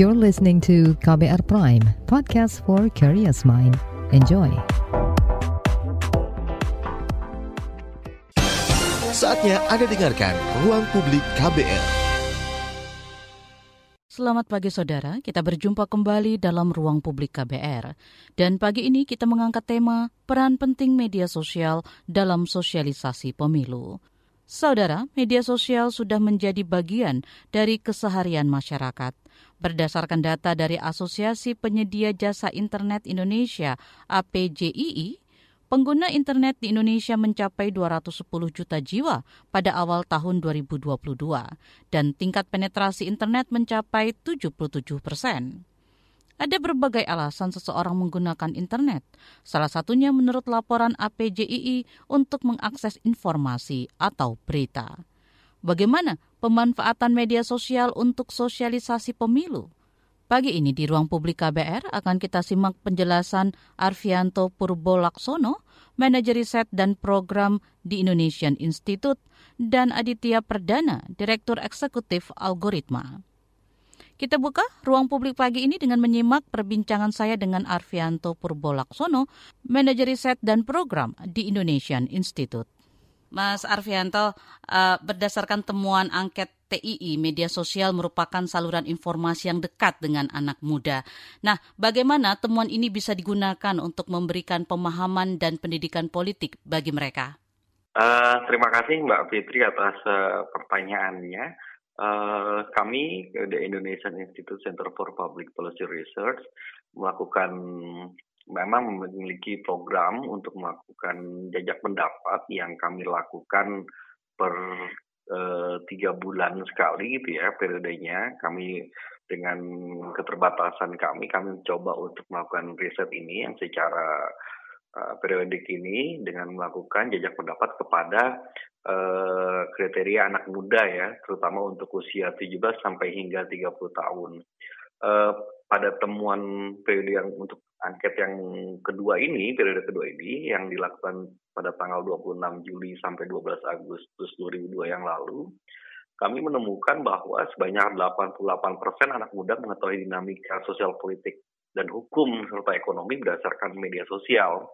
You're listening to KBR Prime, podcast for curious mind. Enjoy. Saatnya Anda dengarkan Ruang Publik KBR. Selamat pagi saudara, kita berjumpa kembali dalam Ruang Publik KBR. Dan pagi ini kita mengangkat tema peran penting media sosial dalam sosialisasi pemilu. Saudara, media sosial sudah menjadi bagian dari keseharian masyarakat. Berdasarkan data dari Asosiasi Penyedia Jasa Internet Indonesia (APJII), pengguna internet di Indonesia mencapai 210 juta jiwa pada awal tahun 2022 dan tingkat penetrasi internet mencapai 77 persen. Ada berbagai alasan seseorang menggunakan internet. Salah satunya menurut laporan APJII untuk mengakses informasi atau berita. Bagaimana pemanfaatan media sosial untuk sosialisasi pemilu? Pagi ini di ruang publik KBR akan kita simak penjelasan Arvianto Purbolaksono, manajer riset dan program di Indonesian Institute, dan Aditya Perdana, direktur eksekutif algoritma. Kita buka ruang publik pagi ini dengan menyimak perbincangan saya dengan Arvianto Purbolaksono, manajer riset dan program di Indonesian Institute. Mas Arvianto, uh, berdasarkan temuan angket TII, media sosial merupakan saluran informasi yang dekat dengan anak muda. Nah, bagaimana temuan ini bisa digunakan untuk memberikan pemahaman dan pendidikan politik bagi mereka? Uh, terima kasih Mbak Fitri atas uh, pertanyaannya. Uh, kami the Indonesian Institute Center for Public Policy Research melakukan memang memiliki program untuk melakukan jajak pendapat yang kami lakukan per uh, tiga bulan sekali gitu ya periodenya. Kami dengan keterbatasan kami kami mencoba untuk melakukan riset ini yang secara uh, periodik ini dengan melakukan jajak pendapat kepada uh, kriteria anak muda ya, terutama untuk usia 17 sampai hingga 30 tahun. Uh, pada temuan periode yang untuk angket yang kedua ini, periode kedua ini yang dilakukan pada tanggal 26 Juli sampai 12 Agustus 2002 yang lalu, kami menemukan bahwa sebanyak 88% anak muda mengetahui dinamika sosial politik dan hukum serta ekonomi berdasarkan media sosial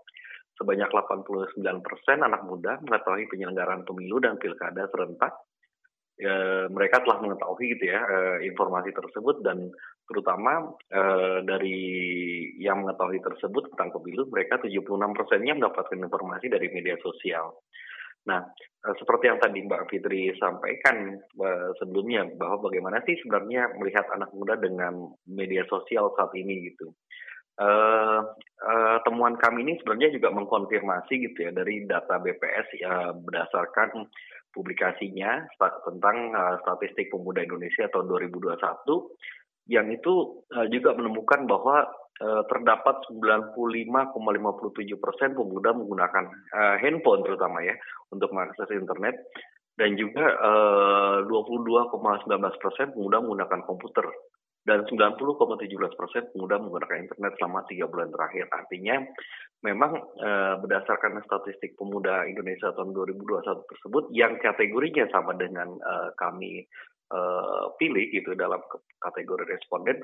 sebanyak 89 persen anak muda mengetahui penyelenggaraan pemilu dan pilkada serentak. E, mereka telah mengetahui gitu ya e, informasi tersebut dan terutama e, dari yang mengetahui tersebut tentang pemilu mereka 76 persennya mendapatkan informasi dari media sosial. Nah, e, seperti yang tadi Mbak Fitri sampaikan e, sebelumnya bahwa bagaimana sih sebenarnya melihat anak muda dengan media sosial saat ini gitu. Uh, uh, temuan kami ini sebenarnya juga mengkonfirmasi gitu ya dari data BPS ya berdasarkan publikasinya tentang uh, statistik pemuda Indonesia tahun 2021 yang itu uh, juga menemukan bahwa uh, terdapat 95,57 persen pemuda menggunakan uh, handphone terutama ya untuk mengakses internet dan juga uh, 22,19 persen pemuda menggunakan komputer dan 90,17 persen pemuda menggunakan internet selama tiga bulan terakhir. Artinya memang berdasarkan statistik pemuda Indonesia tahun 2021 tersebut yang kategorinya sama dengan kami e, pilih gitu dalam kategori responden,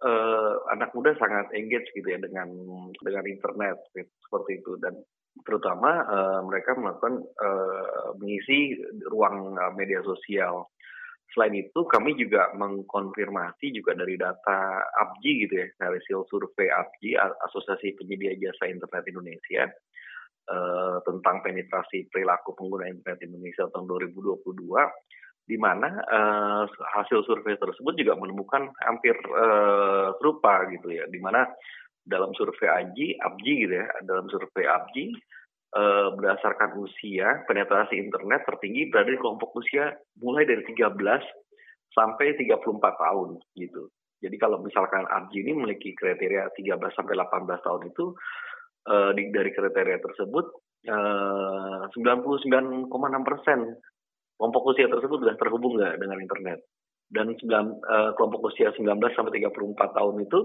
e, anak muda sangat engage gitu ya dengan dengan internet seperti itu. Dan terutama uh, mereka melakukan uh, mengisi ruang uh, media sosial. Selain itu, kami juga mengkonfirmasi juga dari data APJI gitu ya, dari hasil survei APJI, Asosiasi Penyedia Jasa Internet Indonesia, eh, tentang penetrasi perilaku pengguna internet Indonesia tahun 2022, di mana eh, hasil survei tersebut juga menemukan hampir eh, serupa gitu ya, di mana dalam survei APJI, APJI gitu ya, dalam survei APJI uh, berdasarkan usia, penetrasi internet tertinggi berada di kelompok usia mulai dari 13 sampai 34 tahun gitu. Jadi kalau misalkan Arji ini memiliki kriteria 13 sampai 18 tahun itu uh, dari kriteria tersebut uh, 99,6 persen kelompok usia tersebut sudah terhubung nggak dengan internet. Dan 9, uh, kelompok usia 19 sampai 34 tahun itu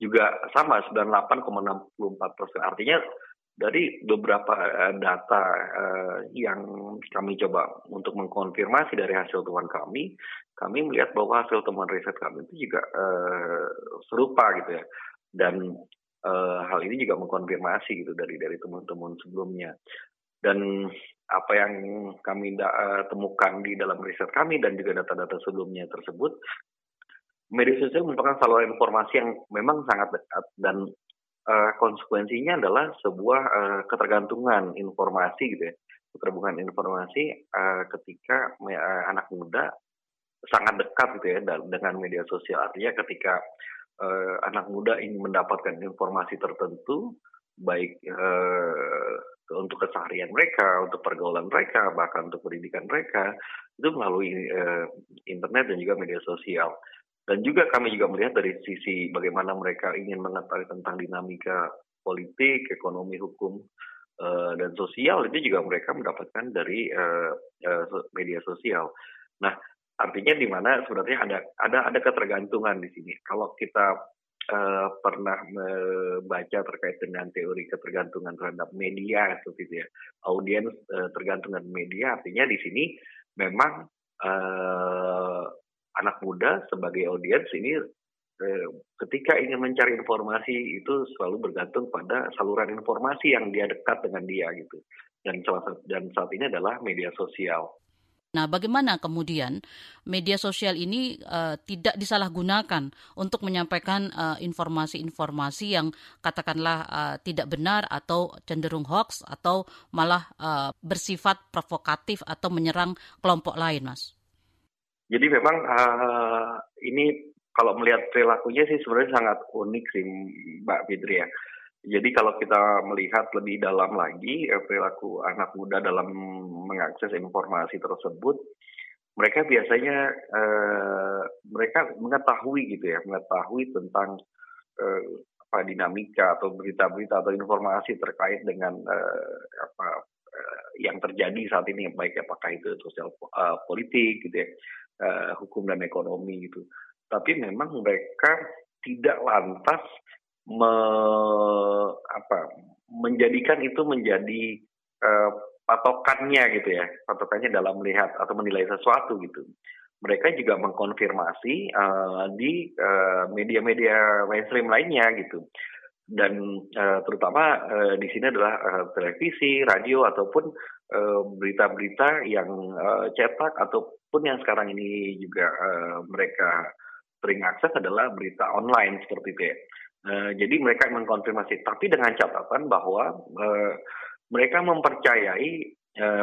juga sama 98,64 persen. Artinya dari beberapa uh, data uh, yang kami coba untuk mengkonfirmasi dari hasil temuan kami, kami melihat bahwa hasil temuan riset kami itu juga serupa gitu ya. Dan hal ini juga mengkonfirmasi gitu dari dari temuan-temuan sebelumnya. Dan apa yang kami uh, temukan di dalam riset kami dan juga data-data sebelumnya tersebut, media sosial merupakan saluran informasi yang memang sangat dekat dan uh, konsekuensinya adalah sebuah uh, ketergantungan informasi gitu ya ketergantungan informasi uh, ketika uh, anak muda sangat dekat gitu ya dengan media sosial. Artinya ketika uh, anak muda ingin mendapatkan informasi tertentu baik uh, untuk keseharian mereka, untuk pergaulan mereka, bahkan untuk pendidikan mereka itu melalui uh, internet dan juga media sosial. Dan juga kami juga melihat dari sisi bagaimana mereka ingin mengetahui tentang dinamika politik, ekonomi, hukum, uh, dan sosial itu juga mereka mendapatkan dari uh, uh, media sosial. Nah, artinya di mana sebenarnya ada ada ada ketergantungan di sini. Kalau kita uh, pernah membaca terkait dengan teori ketergantungan terhadap media itu ya, audiens uh, tergantung dengan media, artinya di sini memang uh, anak muda sebagai audiens ini eh, ketika ingin mencari informasi itu selalu bergantung pada saluran informasi yang dia dekat dengan dia gitu. Dan dan saat ini adalah media sosial. Nah, bagaimana kemudian media sosial ini uh, tidak disalahgunakan untuk menyampaikan eh, informasi-informasi yang katakanlah uh, tidak benar atau cenderung hoax atau malah uh, bersifat provokatif atau menyerang kelompok lain, Mas? Jadi memang uh, ini kalau melihat perilakunya sih sebenarnya sangat unik sih Mbak Fitri ya. Jadi kalau kita melihat lebih dalam lagi eh, perilaku anak muda dalam mengakses informasi tersebut, mereka biasanya uh, mereka mengetahui gitu ya, mengetahui tentang uh, apa dinamika atau berita-berita atau informasi terkait dengan uh, apa uh, yang terjadi saat ini baik apakah itu sosial uh, politik gitu ya uh, hukum dan ekonomi gitu. Tapi memang mereka tidak lantas me, apa, menjadikan itu menjadi uh, patokannya gitu ya, patokannya dalam melihat atau menilai sesuatu gitu. Mereka juga mengkonfirmasi uh, di media-media uh, mainstream lainnya gitu dan uh, terutama uh, di sini adalah uh, televisi, radio ataupun berita-berita uh, yang uh, cetak atau pun yang sekarang ini juga uh, mereka sering akses adalah berita online seperti itu ya. Uh, jadi mereka mengkonfirmasi, tapi dengan catatan bahwa uh, mereka mempercayai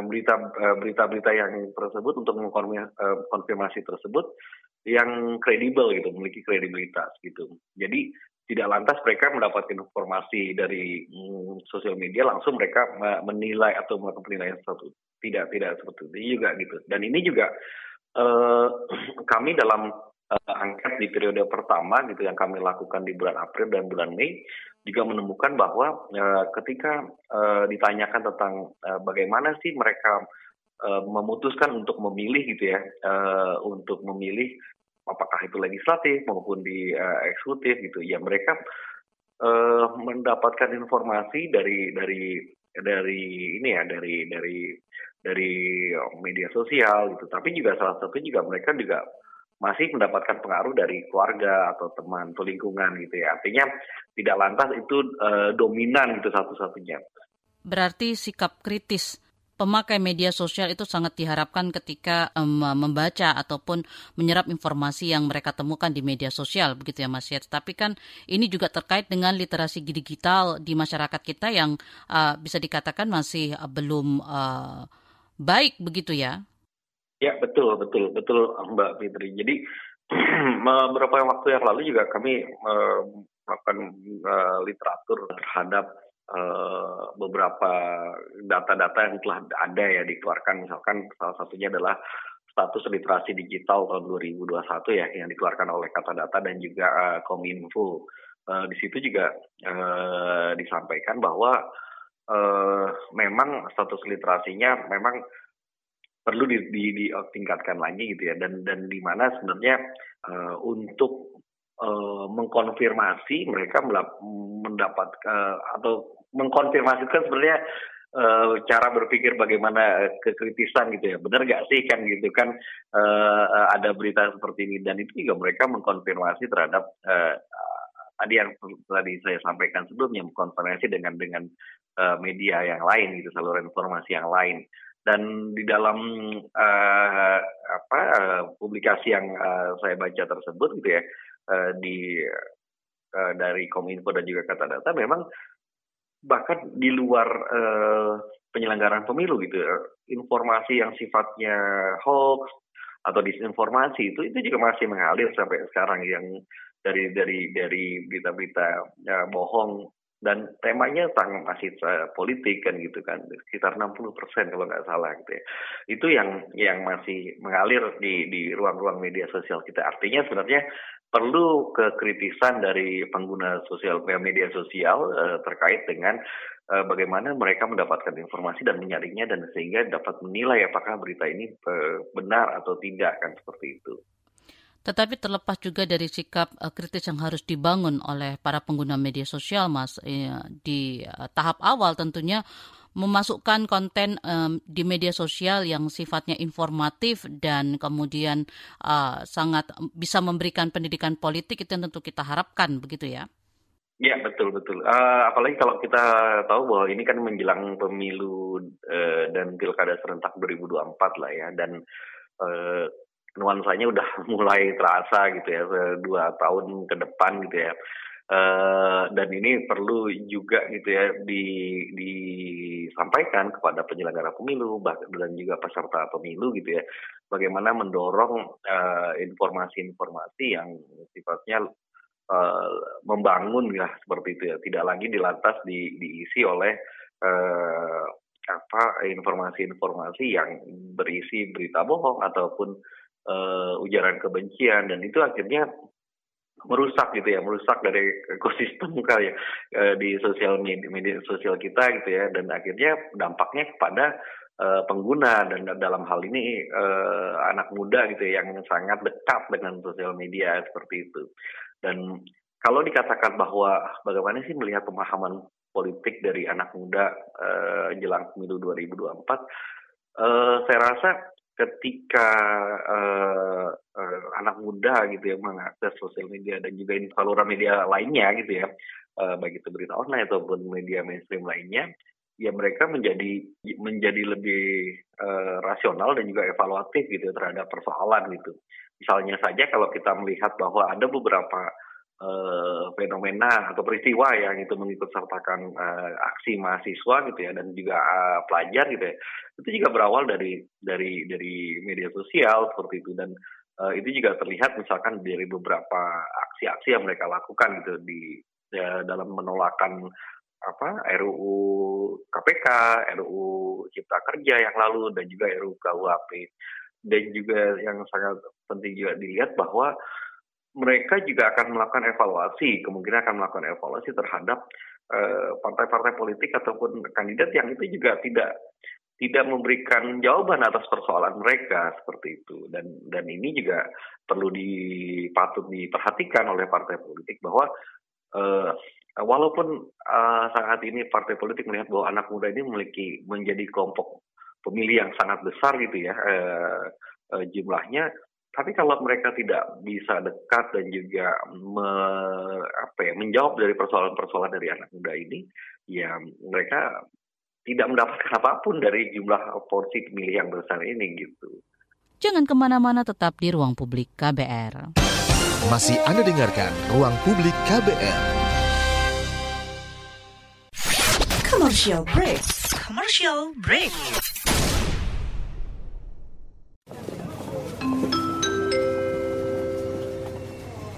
berita berita-berita yang tersebut untuk mengkonfirmasi tersebut yang kredibel gitu, memiliki kredibilitas gitu. Jadi tidak lantas mereka mendapatkan informasi dari mm, sosial media langsung mereka menilai atau melakukan penilaian sesuatu. Tidak, tidak seperti itu juga gitu. Dan ini juga uh, kami dalam uh, angket di periode pertama gitu yang kami lakukan di bulan April dan bulan Mei juga menemukan bahwa uh, ketika uh, ditanyakan tentang uh, bagaimana sih mereka uh, memutuskan untuk memilih gitu ya uh, untuk memilih apakah itu legislatif maupun di uh, eksekutif gitu ya mereka uh, mendapatkan informasi dari dari dari ini ya dari dari dari media sosial gitu. Tapi juga salah satu juga mereka juga masih mendapatkan pengaruh dari keluarga atau teman atau lingkungan gitu ya. Artinya tidak lantas itu uh, dominan gitu satu-satunya. Berarti sikap kritis pemakai media sosial itu sangat diharapkan ketika um, membaca ataupun menyerap informasi yang mereka temukan di media sosial begitu ya Mas ya. Tapi kan ini juga terkait dengan literasi digital di masyarakat kita yang uh, bisa dikatakan masih uh, belum uh, baik begitu ya? Ya betul betul betul Mbak Fitri. Jadi beberapa waktu yang lalu juga kami uh, melakukan uh, literatur terhadap uh, beberapa data-data yang telah ada ya dikeluarkan. Misalkan salah satunya adalah status literasi digital tahun 2021 ya yang dikeluarkan oleh Kata Data dan juga Kominfo. Di situ juga disampaikan bahwa uh, memang status literasinya memang perlu di, di, ditingkatkan lagi gitu ya. Dan dan di mana sebenarnya uh, untuk uh, mengkonfirmasi mereka mendapat uh, atau mengkonfirmasikan sebenarnya uh, cara berpikir bagaimana kekritisan gitu ya. Benar gak sih kan gitu kan uh, ada berita seperti ini. Dan itu juga mereka mengkonfirmasi terhadap uh, tadi yang tadi saya sampaikan sebelumnya mengkonfirmasi dengan dengan uh, media yang lain gitu saluran informasi yang lain dan di dalam uh, apa uh, publikasi yang uh, saya baca tersebut gitu ya uh, di uh, dari Kominfo dan juga kata data memang bahkan di luar uh, penyelenggaraan pemilu gitu informasi yang sifatnya hoax atau disinformasi itu itu juga masih mengalir sampai sekarang yang dari dari dari berita-berita ya, bohong dan temanya sangat masih politik kan gitu kan sekitar 60 persen kalau nggak salah gitu ya itu yang yang masih mengalir di di ruang-ruang media sosial kita artinya sebenarnya perlu kekritisan dari pengguna sosial media sosial uh, terkait dengan uh, bagaimana mereka mendapatkan informasi dan menyaringnya dan sehingga dapat menilai apakah berita ini uh, benar atau tidak kan seperti itu. Tetapi terlepas juga dari sikap uh, kritis yang harus dibangun oleh para pengguna media sosial, Mas, uh, di uh, tahap awal tentunya memasukkan konten di media sosial yang sifatnya informatif dan kemudian sangat bisa memberikan pendidikan politik itu tentu kita harapkan, begitu ya? Ya betul betul. Apalagi kalau kita tahu bahwa ini kan menjelang pemilu uh, dan pilkada serentak 2024 lah ya dan nuansanya udah mulai terasa gitu ya dua tahun ke depan gitu ya. Uh, dan ini perlu juga gitu ya di disampaikan kepada penyelenggara pemilu dan juga peserta pemilu gitu ya. Bagaimana mendorong informasi-informasi uh, yang sifatnya uh, membangun ya seperti itu ya. Tidak lagi dilantas di, diisi oleh uh, apa informasi-informasi yang berisi berita bohong ataupun uh, ujaran kebencian dan itu akhirnya merusak gitu ya, merusak dari ekosistem kali ya uh, di sosial media, media sosial kita gitu ya dan akhirnya dampaknya kepada uh, pengguna dan dalam hal ini uh, anak muda gitu ya, yang sangat dekat dengan sosial media seperti itu. Dan kalau dikatakan bahwa bagaimana sih melihat pemahaman politik dari anak muda uh, jelang pemilu 2024, uh, saya rasa ketika uh, uh, anak muda gitu ya mengakses sosial media dan juga saluran media lainnya gitu ya uh, baik itu berita online ataupun media mainstream lainnya ya mereka menjadi menjadi lebih uh, rasional dan juga evaluatif gitu ya terhadap persoalan gitu. Misalnya saja kalau kita melihat bahwa ada beberapa uh, fenomena atau peristiwa yang itu mengikut sertakan uh, aksi mahasiswa gitu ya dan juga uh, pelajar gitu ya itu juga berawal dari dari dari media sosial seperti itu. Dan uh, itu juga terlihat misalkan dari beberapa aksi-aksi yang mereka lakukan gitu di ya, dalam menolakkan apa RUU KPK, RUU Cipta Kerja yang lalu dan juga RUU KUHP dan juga yang sangat penting juga dilihat bahwa mereka juga akan melakukan evaluasi, kemungkinan akan melakukan evaluasi terhadap eh, partai-partai uh, politik ataupun kandidat yang itu juga tidak tidak memberikan jawaban atas persoalan mereka seperti itu. Dan dan ini juga perlu dipatut diperhatikan oleh partai politik bahwa uh, walaupun uh, saat ini partai politik melihat bahwa anak muda ini memiliki menjadi kelompok pemilih yang sangat besar gitu ya uh, uh, jumlahnya tapi kalau mereka tidak bisa dekat dan juga me, apa ya, menjawab dari persoalan-persoalan dari anak muda ini, ya mereka tidak mendapatkan apa pun dari jumlah porsi pemilih yang besar ini gitu. Jangan ke mana-mana tetap di ruang publik KBR. Masih Anda dengarkan ruang publik KBR. Commercial break. Commercial break.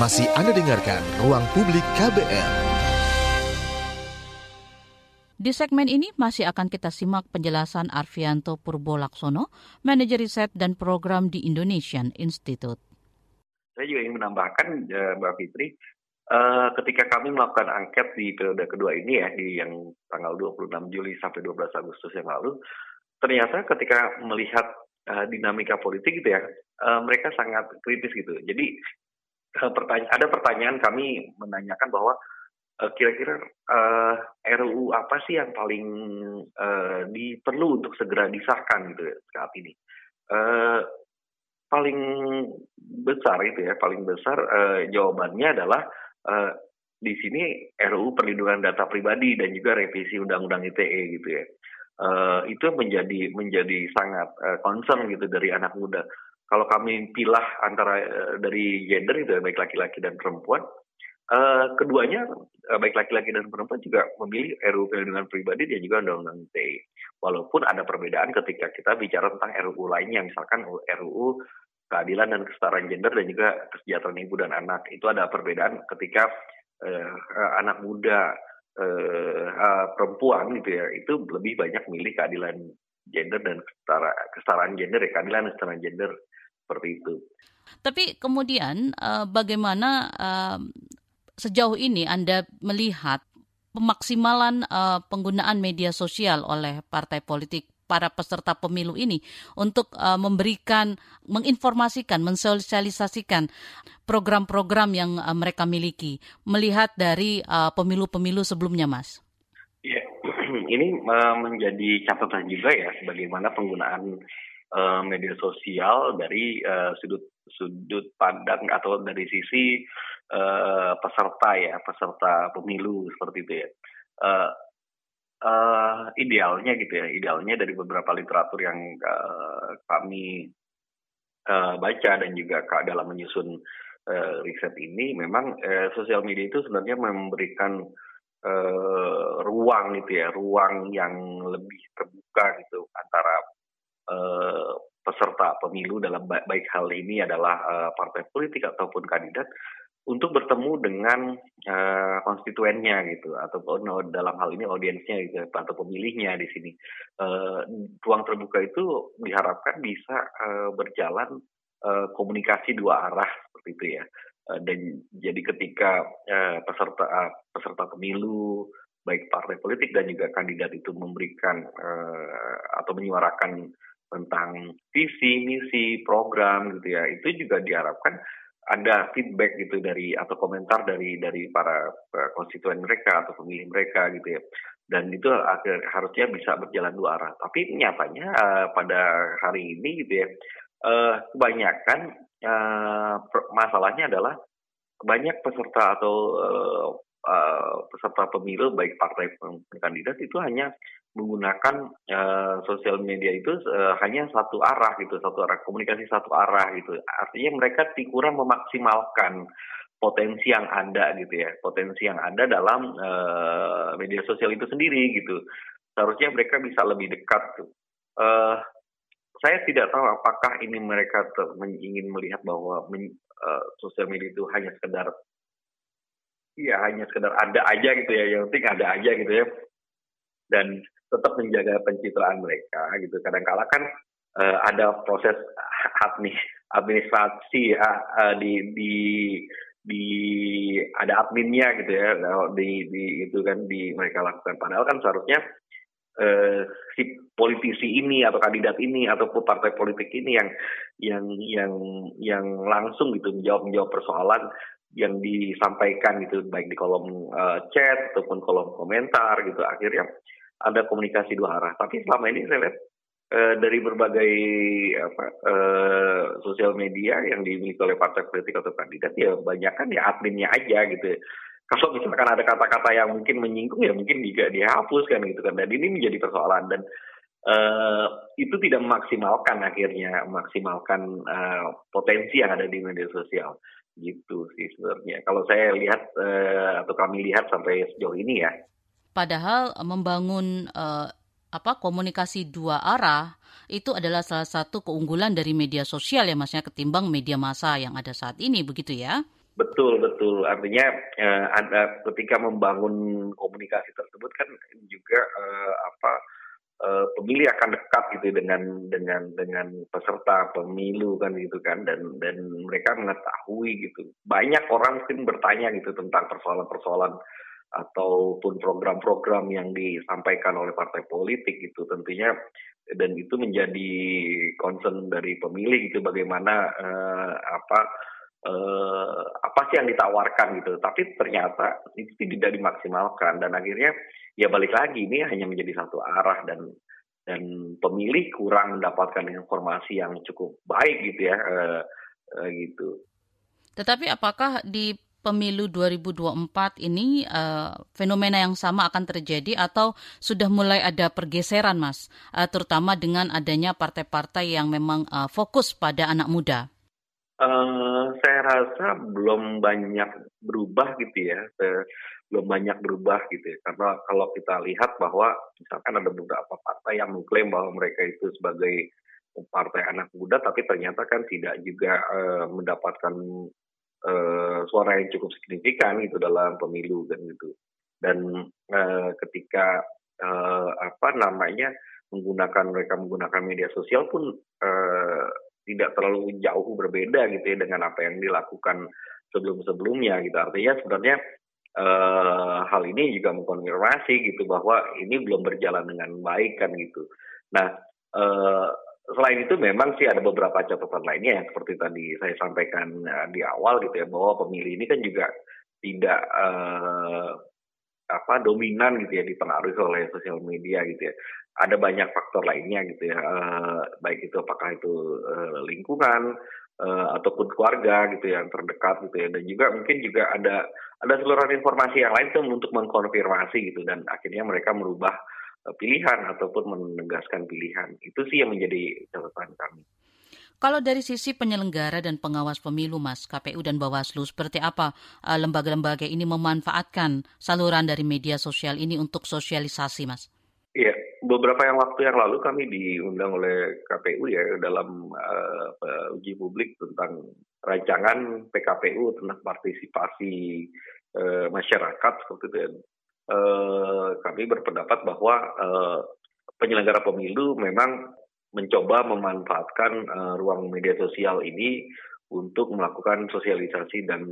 Masih Anda dengarkan Ruang Publik KBR. Di segmen ini masih akan kita simak penjelasan Arvianto Purbo Laksono, Manajer Riset dan Program di Indonesian Institute. Saya juga ingin menambahkan, uh, Mbak Fitri, uh, ketika kami melakukan angket di periode kedua ini ya, di yang tanggal 26 Juli sampai 12 Agustus yang lalu, ternyata ketika melihat uh, dinamika politik gitu ya, uh, mereka sangat kritis gitu. Jadi pertanya ada pertanyaan kami menanyakan bahwa uh, kira-kira uh, RUU apa sih yang paling uh, diperlu untuk segera disahkan gitu ya, saat ini? Uh, paling besar itu ya, paling besar uh, jawabannya adalah uh, di sini RUU perlindungan data pribadi dan juga revisi Undang-Undang ITE gitu ya. Uh, itu menjadi menjadi sangat uh, concern gitu dari anak muda. Kalau kami pilah antara uh, dari gender itu ya, baik laki-laki dan perempuan, uh, keduanya uh, baik laki-laki dan perempuan juga memilih RUU perlindungan pribadi dan juga Undang-Undang ITE. Walaupun ada perbedaan ketika kita bicara tentang RUU lainnya, misalkan RUU keadilan dan kesetaraan gender dan juga kesejahteraan ibu dan anak itu ada perbedaan ketika anak muda perempuan gitu ya itu lebih banyak milih keadilan gender dan kesetara, kesetaraan gender ya keadilan dan kesetaraan gender seperti itu. Tapi kemudian uh, bagaimana uh, sejauh ini Anda melihat pemaksimalan uh, penggunaan media sosial oleh partai politik para peserta pemilu ini untuk uh, memberikan, menginformasikan, mensosialisasikan program-program yang uh, mereka miliki, melihat dari uh, pemilu-pemilu sebelumnya, Mas? Ya, ini menjadi catatan juga ya, bagaimana penggunaan uh, media sosial dari uh, sudut sudut pandang atau dari sisi uh, peserta ya, peserta pemilu seperti itu ya. Uh, uh, idealnya gitu ya, idealnya dari beberapa literatur yang uh, kami uh, baca dan juga dalam menyusun uh, riset ini, memang uh, sosial media itu sebenarnya memberikan uh, ruang gitu ya, ruang yang lebih terbuka gitu antara uh, peserta pemilu dalam baik hal ini adalah uh, partai politik ataupun kandidat untuk bertemu dengan uh, konstituennya gitu. Ataupun dalam hal ini audiensnya gitu atau pemilihnya di sini. Uh, ruang terbuka itu diharapkan bisa uh, berjalan uh, komunikasi dua arah seperti itu ya. Uh, dan jadi ketika uh, peserta uh, peserta pemilu baik partai politik dan juga kandidat itu memberikan uh, atau menyuarakan tentang visi misi program gitu ya. Itu juga diharapkan ada feedback gitu dari atau komentar dari dari para uh, konstituen mereka atau pemilih mereka gitu ya. Dan itu akhir, harusnya bisa berjalan dua arah. Tapi nyatanya uh, pada hari ini gitu ya uh, kebanyakan uh, masalahnya adalah banyak peserta atau uh, uh, peserta pemilu baik partai kandidat itu hanya menggunakan uh, sosial media itu uh, hanya satu arah gitu, satu arah komunikasi satu arah gitu. Artinya mereka kurang memaksimalkan potensi yang ada gitu ya, potensi yang ada dalam uh, media sosial itu sendiri gitu. Seharusnya mereka bisa lebih dekat. Tuh. Uh, saya tidak tahu apakah ini mereka ingin melihat bahwa uh, sosial media itu hanya sekedar ya hanya sekedar ada aja gitu ya, yang penting ada aja gitu ya. Dan tetap menjaga pencitraan mereka gitu. Kadang-kala kan uh, ada proses administrasi ya, uh, di di di ada adminnya gitu ya di, di itu kan di mereka lakukan padahal kan seharusnya uh, si politisi ini atau kandidat ini ataupun partai politik ini yang yang yang yang langsung gitu menjawab menjawab persoalan yang disampaikan gitu baik di kolom uh, chat ataupun kolom komentar gitu akhirnya ada komunikasi dua arah. Tapi selama ini saya lihat uh, dari berbagai apa uh, sosial media yang dimiliki oleh partai politik atau kandidat ya banyak kan ya adminnya aja gitu. Kalau misalkan ada kata-kata yang mungkin menyinggung ya mungkin juga dihapuskan gitu kan. Dan ini menjadi persoalan dan uh, itu tidak memaksimalkan akhirnya memaksimalkan uh, potensi yang ada di media sosial gitu sih sebenarnya. Kalau saya lihat uh, atau kami lihat sampai sejauh ini ya. Padahal eh, membangun uh, apa komunikasi dua arah itu adalah salah satu keunggulan dari media sosial ya masnya ketimbang media massa yang ada saat ini begitu ya? Betul betul. Artinya uh, ada ketika membangun komunikasi tersebut kan juga uh, apa uh, pemilih akan dekat gitu dengan dengan dengan peserta pemilu kan gitu kan dan dan mereka mengetahui gitu. Banyak orang mungkin bertanya gitu tentang persoalan-persoalan ataupun program-program yang disampaikan oleh partai politik gitu tentunya dan itu menjadi concern dari pemilih gitu bagaimana uh, apa uh, apa sih yang ditawarkan gitu tapi ternyata itu tidak dimaksimalkan dan akhirnya ya balik lagi ini hanya menjadi satu arah dan dan pemilih kurang mendapatkan informasi yang cukup baik gitu ya uh, uh, gitu. Tetapi apakah di pemilu 2024 ini uh, fenomena yang sama akan terjadi atau sudah mulai ada pergeseran, Mas, uh, terutama dengan adanya partai-partai yang memang uh, fokus pada anak muda? Uh, saya rasa belum banyak berubah gitu ya, belum banyak berubah gitu ya. Karena kalau kita lihat bahwa misalkan ada beberapa partai yang mengklaim bahwa mereka itu sebagai partai anak muda, tapi ternyata kan tidak juga uh, mendapatkan uh, suara yang cukup signifikan itu dalam pemilu dan gitu. Dan uh, ketika uh, apa namanya menggunakan mereka menggunakan media sosial pun uh, tidak terlalu jauh berbeda gitu ya dengan apa yang dilakukan sebelum-sebelumnya gitu. Artinya sebenarnya uh, hal ini juga mengkonfirmasi gitu bahwa ini belum berjalan dengan baik kan gitu. Nah, uh, selain itu memang sih ada beberapa catatan lainnya yang seperti tadi saya sampaikan uh, di awal gitu ya bahwa pemilih ini kan juga tidak uh, apa dominan gitu ya dipengaruhi oleh sosial media gitu ya. Ada banyak faktor lainnya gitu ya, uh, baik itu apakah itu uh, lingkungan uh, ataupun keluarga gitu ya, yang terdekat gitu ya, dan juga mungkin juga ada ada seluruh informasi yang lain tuh untuk mengkonfirmasi gitu dan akhirnya mereka merubah Eh, pilihan ataupun menegaskan pilihan. Itu sih yang menjadi catatan kami. Kalau dari sisi penyelenggara dan pengawas pemilu, Mas, KPU dan Bawaslu, seperti apa eh, lembaga-lembaga ini memanfaatkan saluran dari media sosial ini untuk sosialisasi, Mas? Iya, beberapa yang waktu yang lalu kami diundang oleh KPU ya dalam uh, uji publik tentang rancangan PKPU tentang partisipasi uh, masyarakat seperti itu. Ya eh, kami berpendapat bahwa eh, penyelenggara pemilu memang mencoba memanfaatkan eh, ruang media sosial ini untuk melakukan sosialisasi dan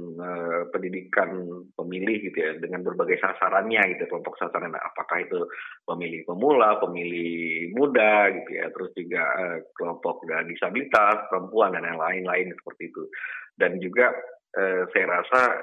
pendidikan pemilih gitu ya dengan berbagai sasarannya gitu kelompok sasaran apakah itu pemilih pemula, pemilih muda gitu ya terus juga kelompok disabilitas, perempuan dan yang lain-lain seperti itu. Dan juga saya rasa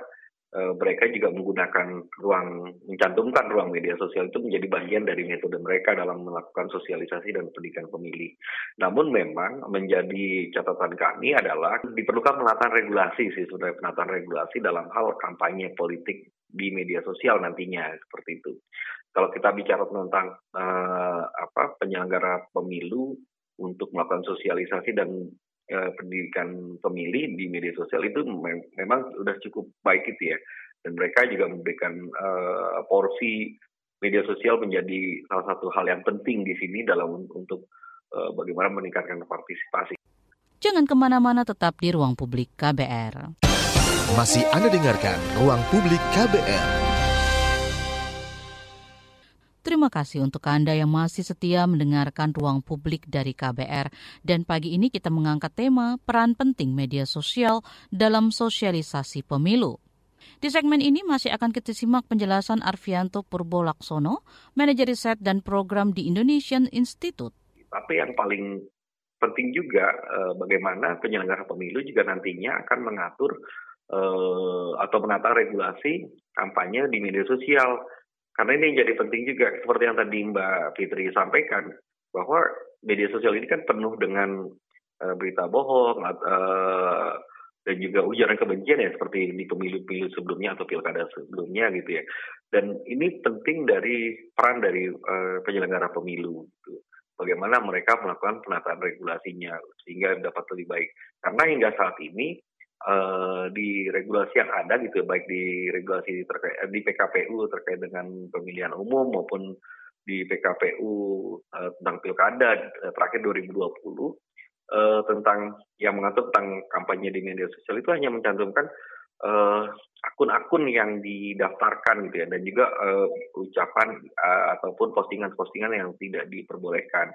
mereka juga menggunakan ruang mencantumkan ruang media sosial itu menjadi bagian dari metode mereka dalam melakukan sosialisasi dan pendidikan pemilih. Namun memang menjadi catatan kami adalah diperlukan penataan regulasi sih sudah penataan regulasi dalam hal kampanye politik di media sosial nantinya seperti itu. Kalau kita bicara tentang uh, apa penyelenggara pemilu untuk melakukan sosialisasi dan uh, pendidikan pemilih di media sosial itu mem memang sudah cukup baik itu ya dan mereka juga memberikan uh, porsi media sosial menjadi salah satu hal yang penting di sini dalam untuk uh, bagaimana meningkatkan partisipasi. Jangan ke mana-mana tetap di ruang publik KBR. Masih Anda dengarkan ruang publik KBR. Terima kasih untuk Anda yang masih setia mendengarkan ruang publik dari KBR. Dan pagi ini kita mengangkat tema peran penting media sosial dalam sosialisasi pemilu. Di segmen ini masih akan kita simak penjelasan Arvianto Purbo Laksono, Manajer Riset dan Program di Indonesian Institute. Tapi yang paling penting juga eh, bagaimana penyelenggara pemilu juga nantinya akan mengatur eh, atau menata regulasi kampanye di media sosial karena ini jadi penting juga, seperti yang tadi Mbak Fitri sampaikan, bahwa media sosial ini kan penuh dengan uh, berita bohong uh, dan juga ujaran kebencian ya, seperti di pemilu-pemilu sebelumnya atau pilkada sebelumnya gitu ya. Dan ini penting dari peran dari uh, penyelenggara pemilu. Gitu. Bagaimana mereka melakukan penataan regulasinya sehingga dapat lebih baik. Karena hingga saat ini uh, di regulasi yang ada gitu baik di regulasi terkait di PKPU terkait dengan pemilihan umum maupun di PKPU uh, eh, tentang pilkada terakhir 2020 uh, tentang yang mengatur tentang kampanye di media sosial itu hanya mencantumkan uh, akun-akun yang didaftarkan gitu ya dan juga uh, ucapan uh, ataupun postingan-postingan yang tidak diperbolehkan.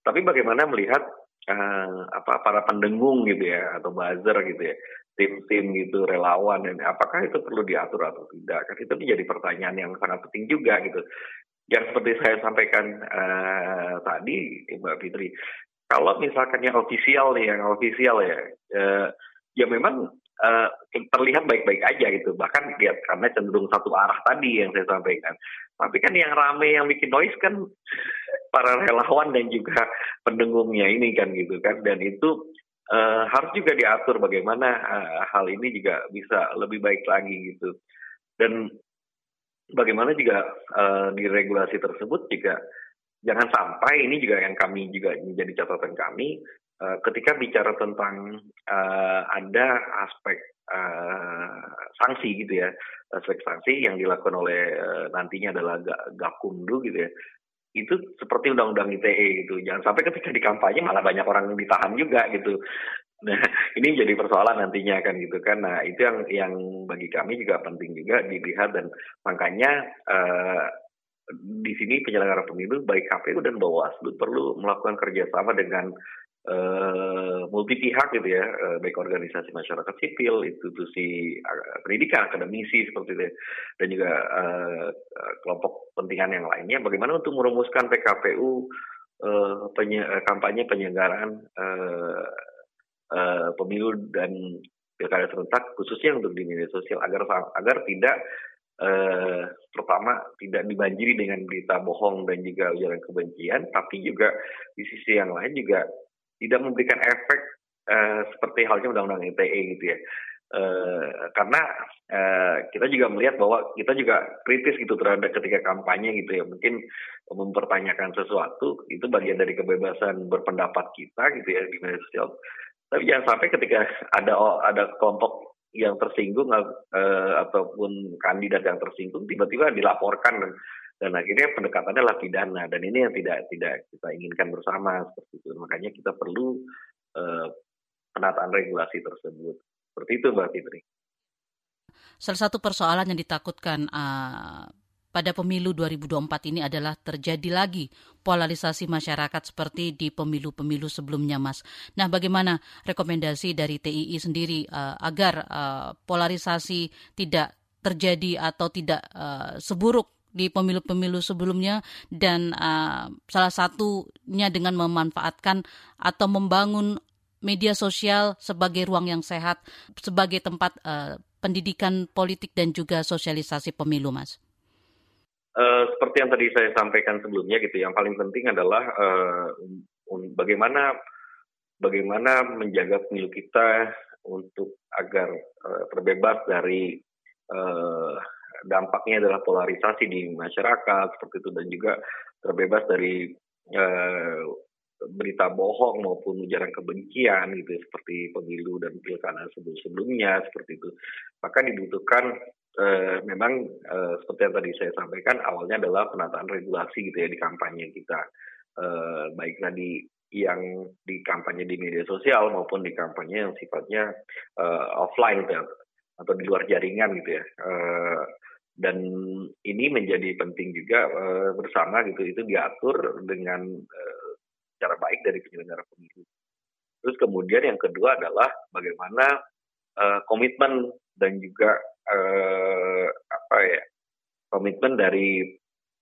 Tapi bagaimana melihat uh, apa para pendengung gitu ya atau buzzer gitu ya tim-tim gitu relawan dan apakah itu perlu diatur atau tidak? Kan itu menjadi pertanyaan yang sangat penting juga gitu. Yang seperti saya sampaikan uh, tadi Mbak Fitri kalau misalkan yang ofisial nih yang ofisial ya uh, ya memang uh, terlihat baik-baik aja gitu. Bahkan lihat karena cenderung satu arah tadi yang saya sampaikan. Tapi kan yang rame yang bikin noise kan para relawan dan juga pendengungnya ini kan gitu kan. Dan itu uh, harus juga diatur bagaimana uh, hal ini juga bisa lebih baik lagi gitu. Dan bagaimana juga uh, di regulasi tersebut juga jangan sampai ini juga yang kami juga menjadi catatan kami uh, ketika bicara tentang uh, ada aspek uh, sanksi gitu ya. Aspek sanksi yang dilakukan oleh uh, nantinya adalah gakumdu gitu ya itu seperti undang-undang ITE gitu. Jangan sampai ketika di kampanye malah banyak orang yang ditahan juga gitu. Nah, ini jadi persoalan nantinya kan gitu kan. Nah, itu yang yang bagi kami juga penting juga dilihat dan makanya uh, di sini penyelenggara pemilu baik KPU dan Bawaslu perlu melakukan kerjasama dengan uh, multi pihak gitu ya, uh, baik organisasi masyarakat sipil, institusi uh, pendidikan, akademisi seperti itu, dan juga uh, kelompok pentingan yang lainnya. Bagaimana untuk merumuskan PKPU uh, penye kampanye penyelenggaraan uh, uh, pemilu dan pilkada serentak, khususnya untuk di media sosial agar agar tidak Uh, pertama tidak dibanjiri dengan berita bohong dan juga ujaran kebencian, tapi juga di sisi yang lain juga tidak memberikan efek uh, seperti halnya undang-undang ITE gitu ya. Uh, karena uh, kita juga melihat bahwa kita juga kritis gitu terhadap ketika kampanye gitu ya mungkin mempertanyakan sesuatu itu bagian dari kebebasan berpendapat kita gitu ya di media sosial tapi jangan sampai ketika ada ada kelompok yang tersinggung uh, ataupun kandidat yang tersinggung tiba-tiba dilaporkan dan akhirnya pendekatannya adalah pidana dan ini yang tidak tidak kita inginkan bersama seperti itu makanya kita perlu uh, penataan regulasi tersebut seperti itu mbak Fitri. Salah satu persoalan yang ditakutkan uh, pada pemilu 2024 ini adalah terjadi lagi polarisasi masyarakat seperti di pemilu-pemilu sebelumnya, Mas. Nah, bagaimana rekomendasi dari TII sendiri uh, agar uh, polarisasi tidak terjadi atau tidak uh, seburuk di pemilu-pemilu sebelumnya dan uh, salah satunya dengan memanfaatkan atau membangun media sosial sebagai ruang yang sehat sebagai tempat uh, pendidikan politik dan juga sosialisasi pemilu, Mas. Uh, seperti yang tadi saya sampaikan sebelumnya gitu, yang paling penting adalah uh, bagaimana bagaimana menjaga pemilu kita untuk agar uh, terbebas dari uh, dampaknya adalah polarisasi di masyarakat seperti itu. Dan juga terbebas dari uh, berita bohong maupun ujaran kebencian gitu seperti pemilu dan pilkada sebelum-sebelumnya seperti itu. Maka dibutuhkan uh, memang uh, seperti yang tadi saya sampaikan awalnya adalah penataan regulasi gitu ya di kampanye kita. Uh, baik tadi yang di kampanye di media sosial maupun di kampanye yang sifatnya uh, offline gitu ya, atau di luar jaringan gitu ya. Uh, dan ini menjadi penting juga uh, bersama gitu itu diatur dengan uh, cara baik dari penyelenggara pemilu. Terus kemudian yang kedua adalah bagaimana uh, komitmen dan juga uh, apa ya komitmen dari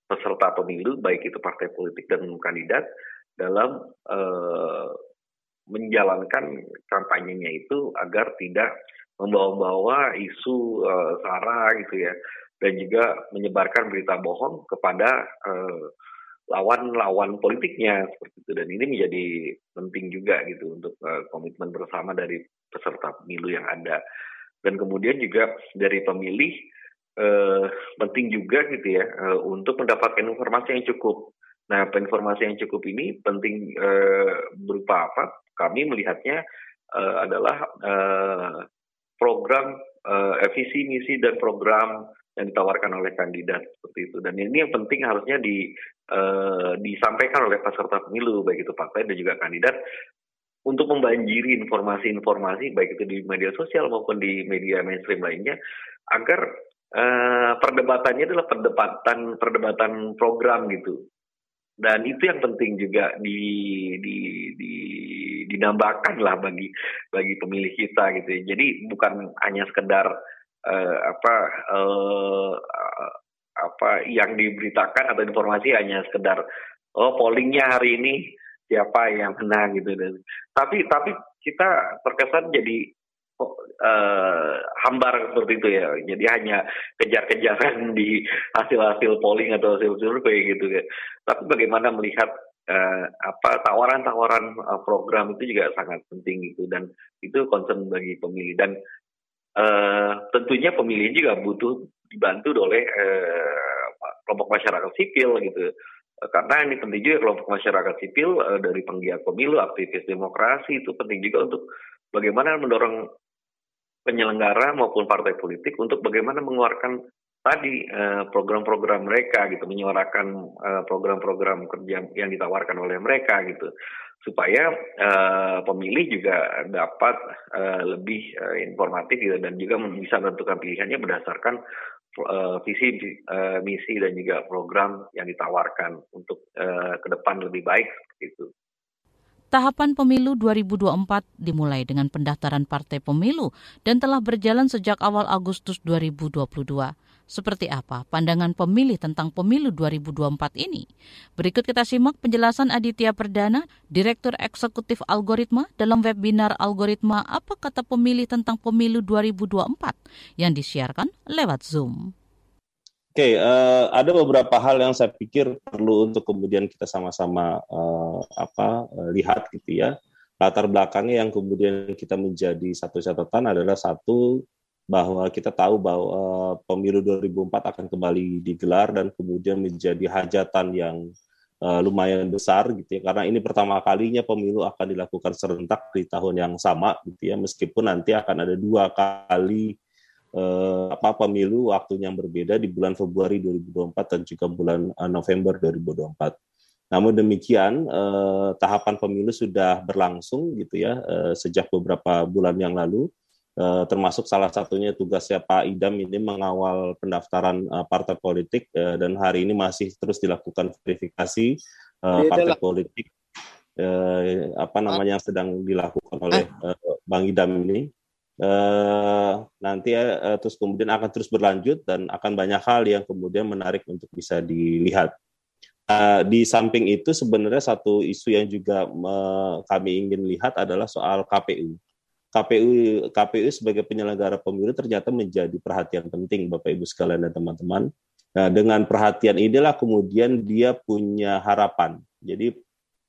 peserta pemilu baik itu partai politik dan kandidat dalam uh, menjalankan kampanyenya itu agar tidak membawa-bawa isu uh, sara gitu ya dan juga menyebarkan berita bohong kepada lawan-lawan uh, politiknya seperti itu dan ini menjadi penting juga gitu untuk uh, komitmen bersama dari peserta pemilu yang ada dan kemudian juga dari pemilih uh, penting juga gitu ya uh, untuk mendapatkan informasi yang cukup. Nah, informasi yang cukup ini penting uh, berupa apa? Kami melihatnya uh, adalah uh, program uh, visi misi dan program yang ditawarkan oleh kandidat seperti itu. Dan ini yang penting harusnya di uh, disampaikan oleh peserta pemilu baik itu partai dan juga kandidat untuk membanjiri informasi-informasi baik itu di media sosial maupun di media mainstream lainnya agar uh, perdebatannya adalah perdebatan perdebatan program gitu dan itu yang penting juga di di di dinambahkan lah bagi bagi pemilih kita gitu ya. jadi bukan hanya sekedar uh, apa uh, apa yang diberitakan atau informasi hanya sekedar oh pollingnya hari ini siapa yang menang gitu. Dan tapi tapi kita terkesan jadi uh, hambar seperti itu ya. Jadi hanya kejar-kejaran di hasil-hasil polling atau hasil survei gitu ya. Tapi bagaimana melihat uh, apa tawaran-tawaran uh, program itu juga sangat penting gitu. Dan itu concern bagi pemilih. Dan uh, tentunya pemilih juga butuh dibantu oleh uh, kelompok masyarakat sipil gitu. Karena ini penting juga kelompok masyarakat sipil uh, dari penggiat pemilu, aktivis demokrasi itu penting juga untuk bagaimana mendorong penyelenggara maupun partai politik untuk bagaimana mengeluarkan tadi uh, program-program mereka gitu, menyuarakan uh, program-program kerja yang ditawarkan oleh mereka gitu, supaya uh, pemilih juga dapat uh, lebih uh, informatif gitu dan juga bisa menentukan pilihannya berdasarkan uh, visi uh, misi dan juga program yang ditawarkan untuk uh, ke depan lebih baik itu. Tahapan pemilu 2024 dimulai dengan pendaftaran partai pemilu dan telah berjalan sejak awal Agustus 2022. Seperti apa pandangan pemilih tentang pemilu 2024 ini? Berikut kita simak penjelasan Aditya Perdana, Direktur Eksekutif Algoritma dalam webinar Algoritma Apa Kata Pemilih tentang Pemilu 2024 yang disiarkan lewat Zoom. Oke, okay, uh, eh, ada beberapa hal yang saya pikir perlu untuk kemudian kita sama-sama uh, apa uh, lihat gitu ya. Latar belakangnya yang kemudian kita menjadi satu catatan adalah satu bahwa kita tahu bahwa uh, pemilu 2004 akan kembali digelar dan kemudian menjadi hajatan yang uh, lumayan besar gitu ya. Karena ini pertama kalinya pemilu akan dilakukan serentak di tahun yang sama gitu ya. Meskipun nanti akan ada dua kali uh, apa pemilu waktunya yang berbeda di bulan Februari 2024 dan juga bulan uh, November 2024. Namun demikian eh, tahapan pemilu sudah berlangsung gitu ya eh, sejak beberapa bulan yang lalu Eh, termasuk salah satunya tugasnya Pak Idam ini mengawal pendaftaran uh, partai politik uh, dan hari ini masih terus dilakukan verifikasi uh, partai politik uh, apa namanya yang sedang dilakukan oleh uh, Bang Idam ini. Uh, nanti uh, terus kemudian akan terus berlanjut dan akan banyak hal yang kemudian menarik untuk bisa dilihat. Uh, di samping itu sebenarnya satu isu yang juga uh, kami ingin lihat adalah soal KPU. KPU KPU sebagai penyelenggara pemilu ternyata menjadi perhatian penting Bapak Ibu sekalian dan teman-teman. Nah, dengan perhatian inilah kemudian dia punya harapan. Jadi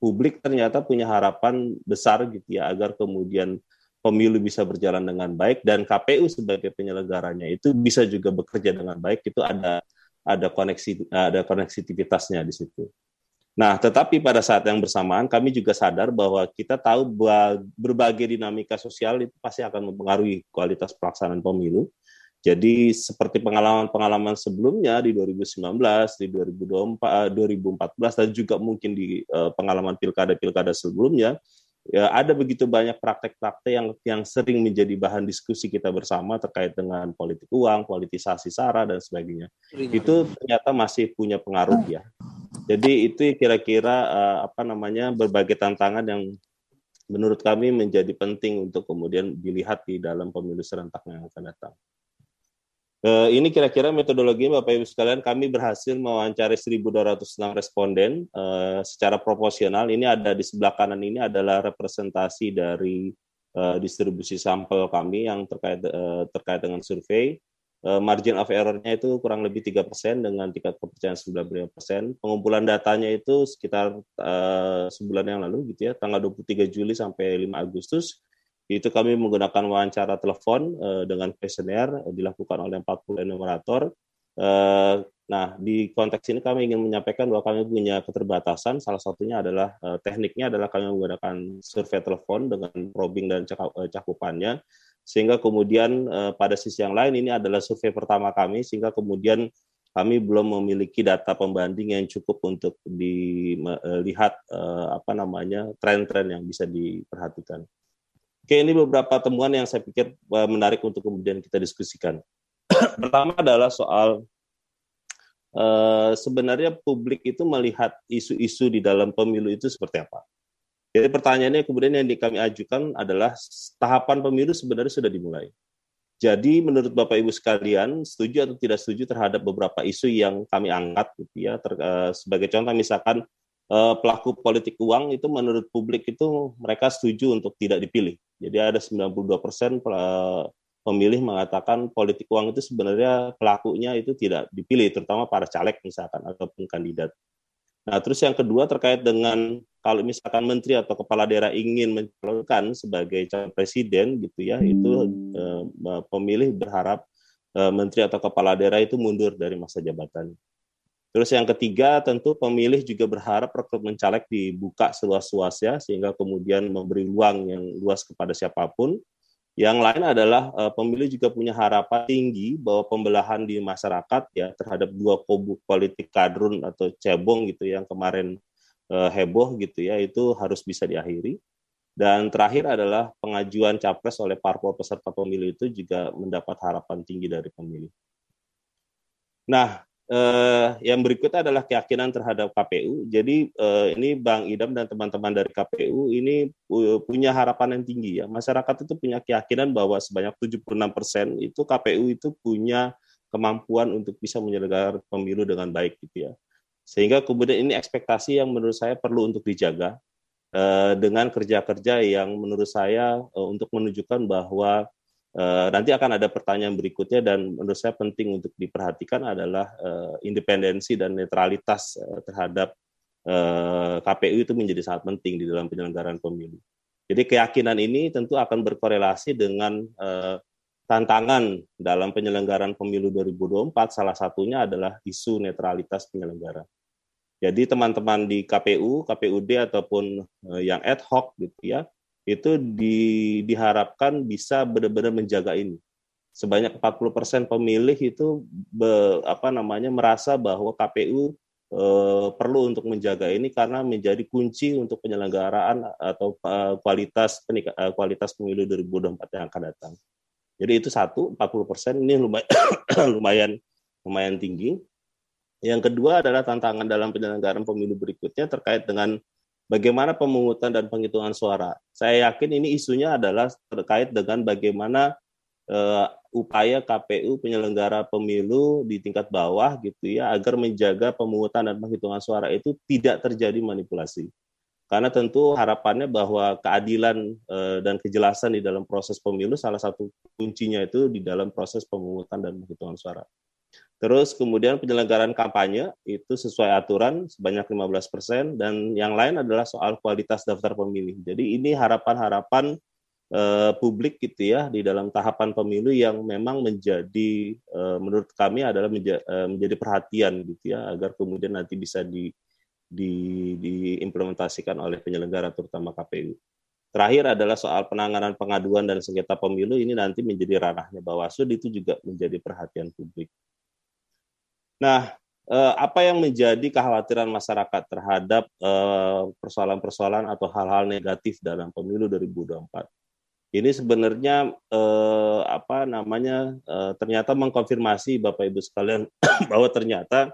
publik ternyata punya harapan besar gitu ya agar kemudian pemilu bisa berjalan dengan baik dan KPU sebagai penyelenggaranya itu bisa juga bekerja dengan baik itu ada ada koneksi ada koneksitivitasnya di situ. Nah, tetapi pada saat yang bersamaan kami juga sadar bahwa kita tahu bahwa berbagai dinamika sosial itu pasti akan mempengaruhi kualitas pelaksanaan pemilu. Jadi seperti pengalaman-pengalaman sebelumnya di 2019, di 2024, 2014 eh, dan juga mungkin di uh, pengalaman pilkada-pilkada sebelumnya, ya, ada begitu banyak praktek-praktek yang yang sering menjadi bahan diskusi kita bersama terkait dengan politik uang, politisasi sara dan sebagainya. Itu ternyata masih punya pengaruh ya jadi itu kira-kira uh, apa namanya berbagai tantangan yang menurut kami menjadi penting untuk kemudian dilihat di dalam pemilu serentak yang akan datang. Uh, ini kira-kira metodologi Bapak Ibu sekalian kami berhasil mewawancari 1.206 responden uh, secara proporsional. Ini ada di sebelah kanan ini adalah representasi dari uh, distribusi sampel kami yang terkait uh, terkait dengan survei. Eh, margin of error-nya itu kurang lebih tiga persen dengan tingkat kepercayaan 95%. Pengumpulan datanya itu sekitar uh, sebulan yang lalu gitu ya, tanggal 23 Juli sampai 5 Agustus. Itu kami menggunakan wawancara telepon uh, dengan questionnaire uh, dilakukan oleh 40 enumerator. Uh, nah, di konteks ini kami ingin menyampaikan bahwa kami punya keterbatasan. Salah satunya adalah uh, tekniknya adalah kami menggunakan survei telepon dengan probing dan cakupannya sehingga kemudian uh, pada sisi yang lain ini adalah survei pertama kami sehingga kemudian kami belum memiliki data pembanding yang cukup untuk dilihat eh, apa namanya tren-tren yang bisa diperhatikan. Oke, ini beberapa temuan yang saya pikir eh, menarik untuk kemudian kita diskusikan. Pertama adalah soal uh, sebenarnya publik itu melihat isu-isu di dalam pemilu itu seperti apa. Jadi pertanyaannya kemudian yang kami ajukan adalah tahapan pemilu sebenarnya sudah dimulai. Jadi menurut Bapak Ibu sekalian, setuju atau tidak setuju terhadap beberapa isu yang kami angkat gitu ya. Ter, uh, sebagai contoh misalkan uh, pelaku politik uang itu menurut publik itu mereka setuju untuk tidak dipilih. Jadi ada 92 persen pemilih mengatakan politik uang itu sebenarnya pelakunya itu tidak dipilih, terutama para caleg misalkan ataupun kandidat. Nah, terus yang kedua terkait dengan kalau misalkan menteri atau kepala daerah ingin mencalonkan sebagai calon presiden gitu ya, itu eh, pemilih berharap eh, menteri atau kepala daerah itu mundur dari masa jabatan. Terus yang ketiga tentu pemilih juga berharap rekrutmen caleg dibuka seluas-luasnya sehingga kemudian memberi ruang yang luas kepada siapa pun yang lain adalah uh, pemilih juga punya harapan tinggi bahwa pembelahan di masyarakat ya terhadap dua kubu politik kadrun atau cebong gitu yang kemarin uh, heboh gitu ya itu harus bisa diakhiri. Dan terakhir adalah pengajuan capres oleh parpol peserta pemilu itu juga mendapat harapan tinggi dari pemilih. Nah, eh, yang berikutnya adalah keyakinan terhadap KPU. Jadi eh, ini Bang Idam dan teman-teman dari KPU ini punya harapan yang tinggi ya. Masyarakat itu punya keyakinan bahwa sebanyak 76 persen itu KPU itu punya kemampuan untuk bisa menyelenggarakan pemilu dengan baik gitu ya. Sehingga kemudian ini ekspektasi yang menurut saya perlu untuk dijaga eh, dengan kerja-kerja yang menurut saya eh, untuk menunjukkan bahwa Uh, nanti akan ada pertanyaan berikutnya dan menurut saya penting untuk diperhatikan adalah uh, independensi dan netralitas uh, terhadap KPU itu menjadi sangat penting di dalam penyelenggaraan pemilu. Jadi keyakinan ini tentu akan berkorelasi dengan tantangan dalam penyelenggaraan pemilu 2024 salah satunya adalah isu netralitas penyelenggara. Jadi teman-teman di KPU, KPUD ataupun yang ad hoc gitu ya, itu di, diharapkan bisa benar-benar menjaga ini. Sebanyak 40% pemilih itu be, apa namanya merasa bahwa KPU e, perlu untuk menjaga ini karena menjadi kunci untuk penyelenggaraan atau e, kualitas penika, e, kualitas pemilu 2024 yang akan datang. Jadi itu satu, 40% ini lumayan lumayan lumayan tinggi. Yang kedua adalah tantangan dalam penyelenggaraan pemilu berikutnya terkait dengan bagaimana pemungutan dan penghitungan suara. Saya yakin ini isunya adalah terkait dengan bagaimana uh, upaya KPU penyelenggara pemilu di tingkat bawah gitu ya agar menjaga pemungutan dan penghitungan suara itu tidak terjadi manipulasi. Karena tentu harapannya bahwa keadilan uh, dan kejelasan di dalam proses pemilu salah satu kuncinya itu di dalam proses pemungutan dan penghitungan suara. Terus kemudian penyelenggaraan kampanye itu sesuai aturan sebanyak 15 persen dan yang lain adalah soal kualitas daftar pemilih. Jadi ini harapan-harapan uh, publik gitu ya di dalam tahapan pemilu yang memang menjadi uh, menurut kami adalah menja uh, menjadi perhatian gitu ya agar kemudian nanti bisa di, di diimplementasikan oleh penyelenggara terutama KPU. Terakhir adalah soal penanganan pengaduan dan sengketa pemilu ini nanti menjadi ranahnya Bawaslu itu juga menjadi perhatian publik. Nah, eh, apa yang menjadi kekhawatiran masyarakat terhadap eh, persoalan-persoalan atau hal-hal negatif dalam pemilu 2024? Ini sebenarnya eh, apa namanya ternyata mengkonfirmasi Bapak Ibu sekalian bahwa ternyata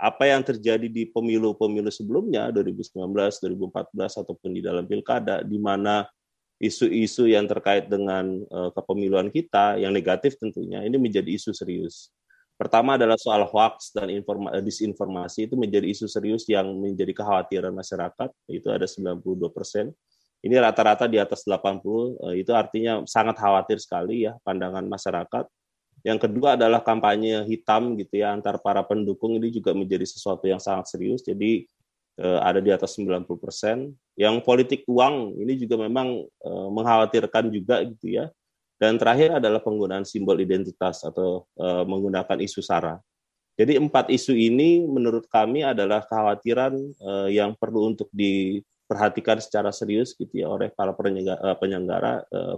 apa yang terjadi di pemilu-pemilu sebelumnya 2019, 2014 ataupun di dalam pilkada di mana isu-isu yang terkait dengan kepemiluan kita yang negatif tentunya ini menjadi isu serius. Pertama adalah soal hoax dan eh, disinformasi itu menjadi isu serius yang menjadi kekhawatiran masyarakat. Itu ada 92 persen. Ini rata-rata di atas 80, eh, itu artinya sangat khawatir sekali ya pandangan masyarakat. Yang kedua adalah kampanye hitam gitu ya antar para pendukung ini juga menjadi sesuatu yang sangat serius. Jadi eh, ada di atas 90 persen. Yang politik uang ini juga memang mengkhawatirkan juga gitu ya dan terakhir adalah penggunaan simbol identitas atau uh, menggunakan isu SARA. Jadi empat isu ini menurut kami adalah kekhawatiran uh, yang perlu untuk diperhatikan secara serius gitu ya oleh para penyelenggara, uh, penyelenggara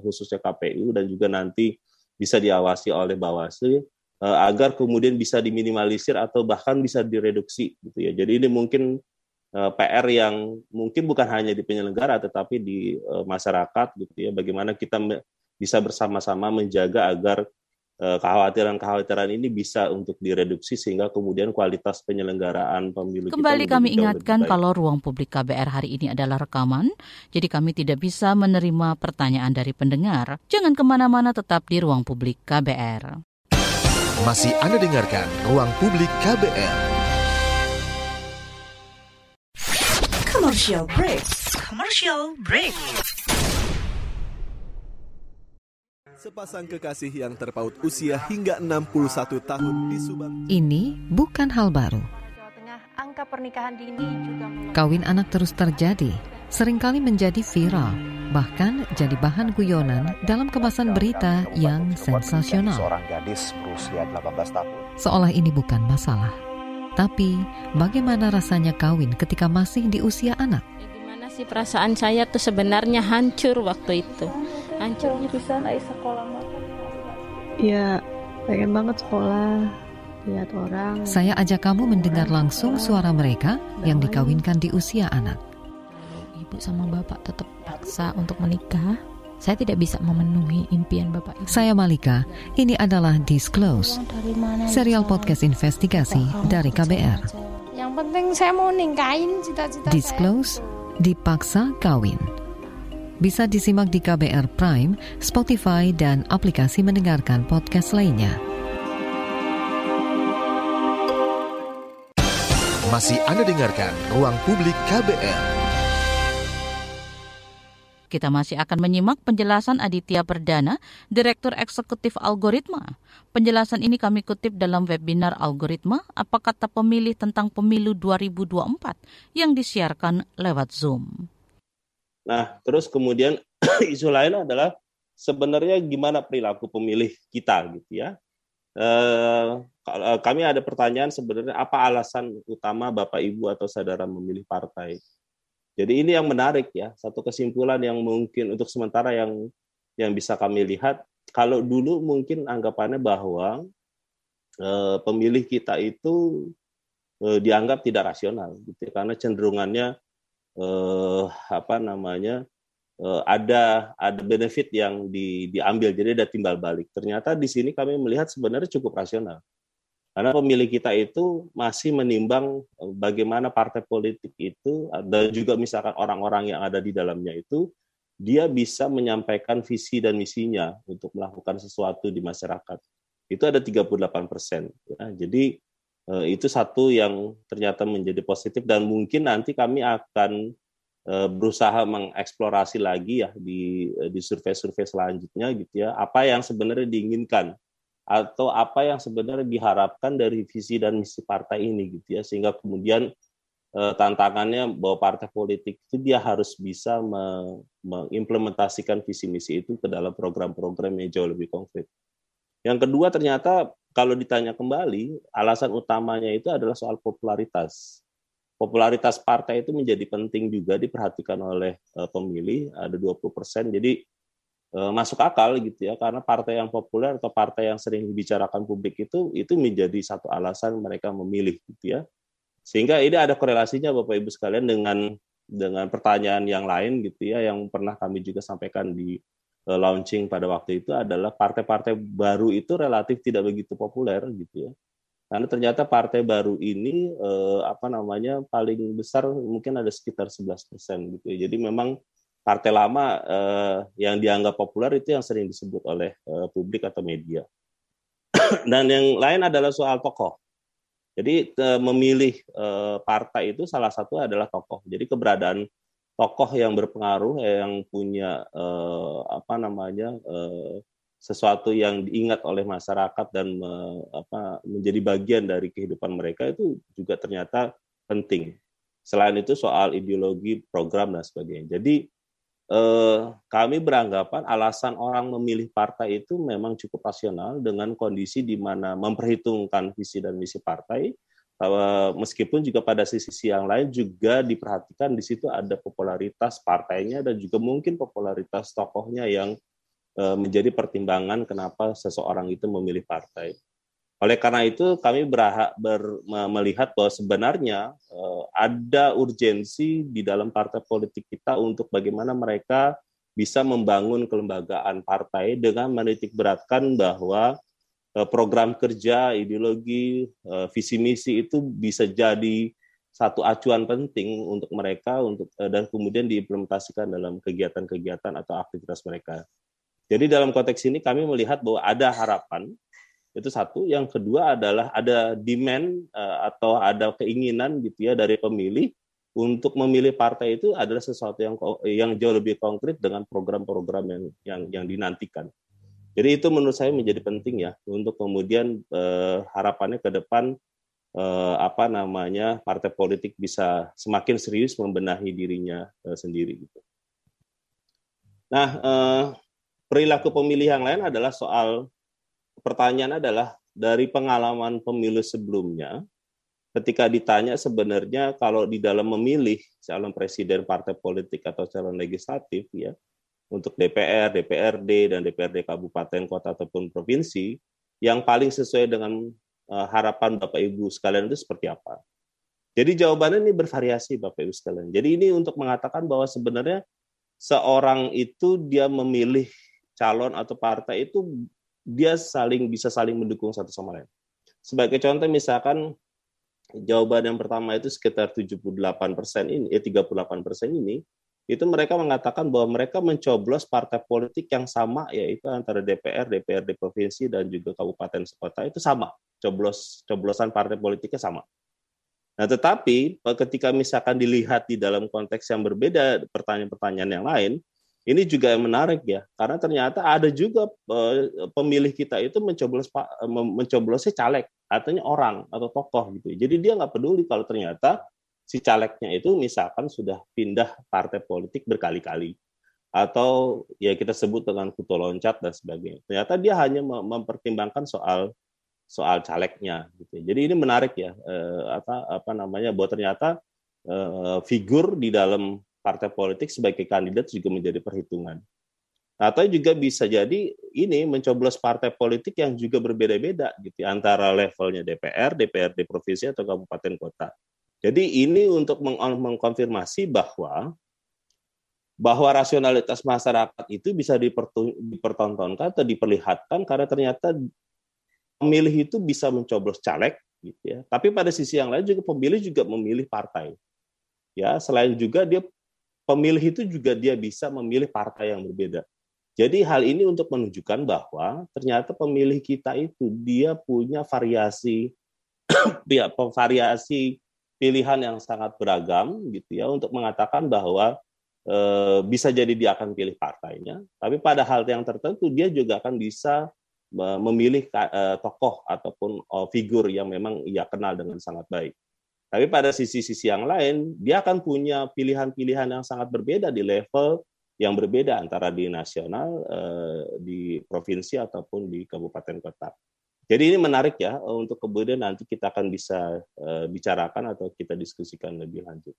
khususnya KPU dan juga nanti bisa diawasi oleh Bawaslu uh, agar kemudian bisa diminimalisir atau bahkan bisa direduksi gitu ya. Jadi ini mungkin uh, PR yang mungkin bukan hanya di penyelenggara tetapi di uh, masyarakat gitu ya. Bagaimana kita bisa bersama-sama menjaga agar kekhawatiran-kekhawatiran ini bisa untuk direduksi sehingga kemudian kualitas penyelenggaraan pemilu Kembali kita kami ingatkan kalau ruang publik KBR hari ini adalah rekaman, jadi kami tidak bisa menerima pertanyaan dari pendengar. Jangan ke mana-mana tetap di ruang publik KBR. Masih Anda dengarkan Ruang Publik KBR. Commercial break. Commercial break. Sepasang kekasih yang terpaut usia hingga 61 tahun di Subang. Ini bukan hal baru. angka pernikahan dini juga Kawin anak terus terjadi, sering kali menjadi viral bahkan jadi bahan guyonan dalam kemasan berita yang sensasional. Seorang gadis berusia 18 tahun. Seolah ini bukan masalah. Tapi, bagaimana rasanya kawin ketika masih di usia anak? Ya, gimana sih perasaan saya tuh sebenarnya hancur waktu itu. Hancur. bisa naik sekolah Ya, pengen banget sekolah lihat orang. Saya ajak kamu mendengar langsung suara mereka yang dikawinkan di usia anak. Ibu sama bapak tetap paksa untuk menikah, saya tidak bisa memenuhi impian Bapak Ibu. Saya Malika, ini adalah Disclose, serial podcast investigasi dari KBR. Yang penting saya mau ningkain cita-cita Disclose, dipaksa kawin. Bisa disimak di KBR Prime, Spotify, dan aplikasi mendengarkan podcast lainnya. Masih Anda dengarkan Ruang Publik KBR. Kita masih akan menyimak penjelasan Aditya Perdana, Direktur Eksekutif Algoritma. Penjelasan ini kami kutip dalam webinar Algoritma, apa kata pemilih tentang pemilu 2024 yang disiarkan lewat Zoom. Nah, terus kemudian isu lain adalah sebenarnya gimana perilaku pemilih kita gitu ya. Eh, kami ada pertanyaan sebenarnya apa alasan utama Bapak Ibu atau saudara memilih partai? Jadi ini yang menarik ya, satu kesimpulan yang mungkin untuk sementara yang yang bisa kami lihat, kalau dulu mungkin anggapannya bahwa eh, pemilih kita itu eh, dianggap tidak rasional, gitu, ya, karena cenderungannya eh, apa namanya eh, ada ada benefit yang di, diambil, jadi ada timbal balik. Ternyata di sini kami melihat sebenarnya cukup rasional. Karena pemilih kita itu masih menimbang eh, bagaimana partai politik itu dan juga misalkan orang-orang yang ada di dalamnya itu dia bisa menyampaikan visi dan misinya untuk melakukan sesuatu di masyarakat. Itu ada 38 persen. Ya. Jadi itu satu yang ternyata menjadi positif dan mungkin nanti kami akan eh, berusaha mengeksplorasi lagi ya di di survei-survei selanjutnya gitu ya apa yang sebenarnya diinginkan atau apa yang sebenarnya diharapkan dari visi dan misi partai ini gitu ya sehingga kemudian eh, tantangannya bahwa partai politik itu dia harus bisa me mengimplementasikan visi misi itu ke dalam program-program yang jauh lebih konkret. Yang kedua ternyata kalau ditanya kembali alasan utamanya itu adalah soal popularitas. Popularitas partai itu menjadi penting juga diperhatikan oleh uh, pemilih ada 20%. Jadi Eh, masuk akal gitu ya karena partai yang populer atau partai yang sering dibicarakan publik itu itu menjadi satu alasan mereka memilih gitu ya sehingga ini ada korelasinya bapak ibu sekalian dengan dengan pertanyaan yang lain gitu ya yang pernah kami juga sampaikan di launching pada waktu itu adalah partai-partai baru itu relatif tidak begitu populer gitu ya karena ternyata partai baru ini eh, apa namanya paling besar mungkin ada sekitar 11 persen gitu ya jadi memang partai lama eh, yang dianggap populer itu yang sering disebut oleh eh, publik atau media. Dan yang lain adalah soal tokoh. Jadi eh, memilih eh, partai itu salah satu adalah tokoh. Jadi keberadaan tokoh yang berpengaruh yang punya eh, apa namanya eh, sesuatu yang diingat oleh masyarakat dan me, apa, menjadi bagian dari kehidupan mereka itu juga ternyata penting. Selain itu soal ideologi, program dan sebagainya. Jadi eh, kami beranggapan alasan orang memilih partai itu memang cukup rasional dengan kondisi di mana memperhitungkan visi dan misi partai, eh, meskipun juga pada sisi yang lain juga diperhatikan di situ ada popularitas partainya dan juga mungkin popularitas tokohnya yang eh, menjadi pertimbangan kenapa seseorang itu memilih partai. Oleh karena itu kami berhak ber, melihat bahwa sebenarnya uh, ada urgensi di dalam partai politik kita untuk bagaimana mereka bisa membangun kelembagaan partai dengan menitik beratkan bahwa program kerja, ideologi, uh, visi misi itu bisa jadi satu acuan penting untuk mereka untuk dan kemudian diimplementasikan dalam kegiatan-kegiatan atau aktivitas mereka. Jadi dalam konteks ini kami melihat bahwa ada harapan itu satu. Yang kedua adalah ada demand atau ada keinginan gitu ya dari pemilih untuk memilih partai itu adalah sesuatu yang yang jauh lebih konkret dengan program-program yang yang yang dinantikan. Jadi itu menurut saya menjadi penting ya untuk kemudian uh, harapannya ke depan uh, apa namanya partai politik bisa semakin serius membenahi dirinya uh, sendiri gitu. Nah, uh, perilaku pemilih yang lain adalah soal pertanyaan adalah dari pengalaman pemilu sebelumnya, ketika ditanya sebenarnya kalau di dalam memilih calon presiden partai politik atau calon legislatif ya untuk DPR, DPRD dan DPRD kabupaten, kota ataupun provinsi yang paling sesuai dengan uh, harapan Bapak Ibu sekalian itu seperti apa? Jadi jawabannya ini bervariasi Bapak Ibu sekalian. Jadi ini untuk mengatakan bahwa sebenarnya seorang itu dia memilih calon atau partai itu dia saling bisa saling mendukung satu sama lain. Sebagai contoh misalkan jawaban yang pertama itu sekitar 78 persen ini, eh 38 persen ini, itu mereka mengatakan bahwa mereka mencoblos partai politik yang sama yaitu antara DPR, DPRD provinsi dan juga kabupaten kota itu sama coblos coblosan partai politiknya sama. Nah, tetapi ketika misalkan dilihat di dalam konteks yang berbeda pertanyaan-pertanyaan yang lain, ini juga yang menarik ya, karena ternyata ada juga uh, pemilih kita itu mencoblos uh, mencoblosnya caleg, artinya orang atau tokoh gitu. Jadi dia nggak peduli kalau ternyata si calegnya itu misalkan sudah pindah partai politik berkali-kali atau ya kita sebut dengan kutu loncat dan sebagainya. Ternyata dia hanya mempertimbangkan soal soal calegnya gitu. Jadi ini menarik ya eh, apa apa namanya bahwa ternyata eh, figur di dalam partai politik sebagai kandidat juga menjadi perhitungan. Atau juga bisa jadi ini mencoblos partai politik yang juga berbeda-beda gitu antara levelnya DPR, DPRD provinsi atau kabupaten kota. Jadi ini untuk meng bahwa bahwa rasionalitas masyarakat itu bisa dipertontonkan atau diperlihatkan karena ternyata pemilih itu bisa mencoblos caleg gitu ya. Tapi pada sisi yang lain juga pemilih juga memilih partai. Ya, selain juga dia pemilih itu juga dia bisa memilih partai yang berbeda. Jadi hal ini untuk menunjukkan bahwa ternyata pemilih kita itu dia punya variasi ya, variasi pilihan yang sangat beragam gitu ya untuk mengatakan bahwa e, bisa jadi dia akan pilih partainya, tapi pada hal yang tertentu dia juga akan bisa memilih e, tokoh ataupun e, figur yang memang ia kenal dengan sangat baik. Tapi pada sisi-sisi yang lain, dia akan punya pilihan-pilihan yang sangat berbeda di level yang berbeda antara di nasional, eh, di provinsi ataupun di kabupaten kota. Jadi ini menarik ya untuk kemudian nanti kita akan bisa eh, bicarakan atau kita diskusikan lebih lanjut.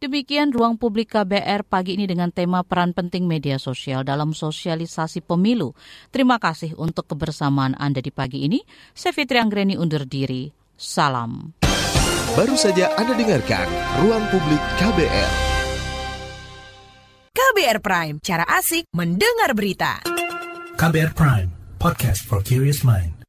Demikian ruang publik KBR pagi ini dengan tema peran penting media sosial dalam sosialisasi pemilu. Terima kasih untuk kebersamaan Anda di pagi ini. Saya Fitri Anggreni undur diri. Salam. Baru saja Anda dengarkan Ruang Publik KBR. KBR Prime, cara asik mendengar berita. KBR Prime, podcast for curious mind.